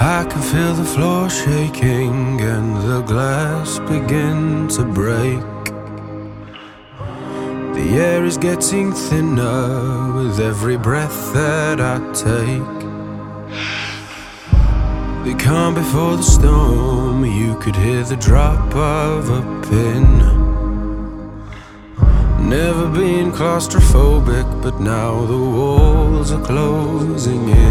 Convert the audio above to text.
I can feel the floor shaking and the glass begin to break. The air is getting thinner with every breath that I take. The calm before the storm, you could hear the drop of a pin. Never been claustrophobic, but now the walls are closing in.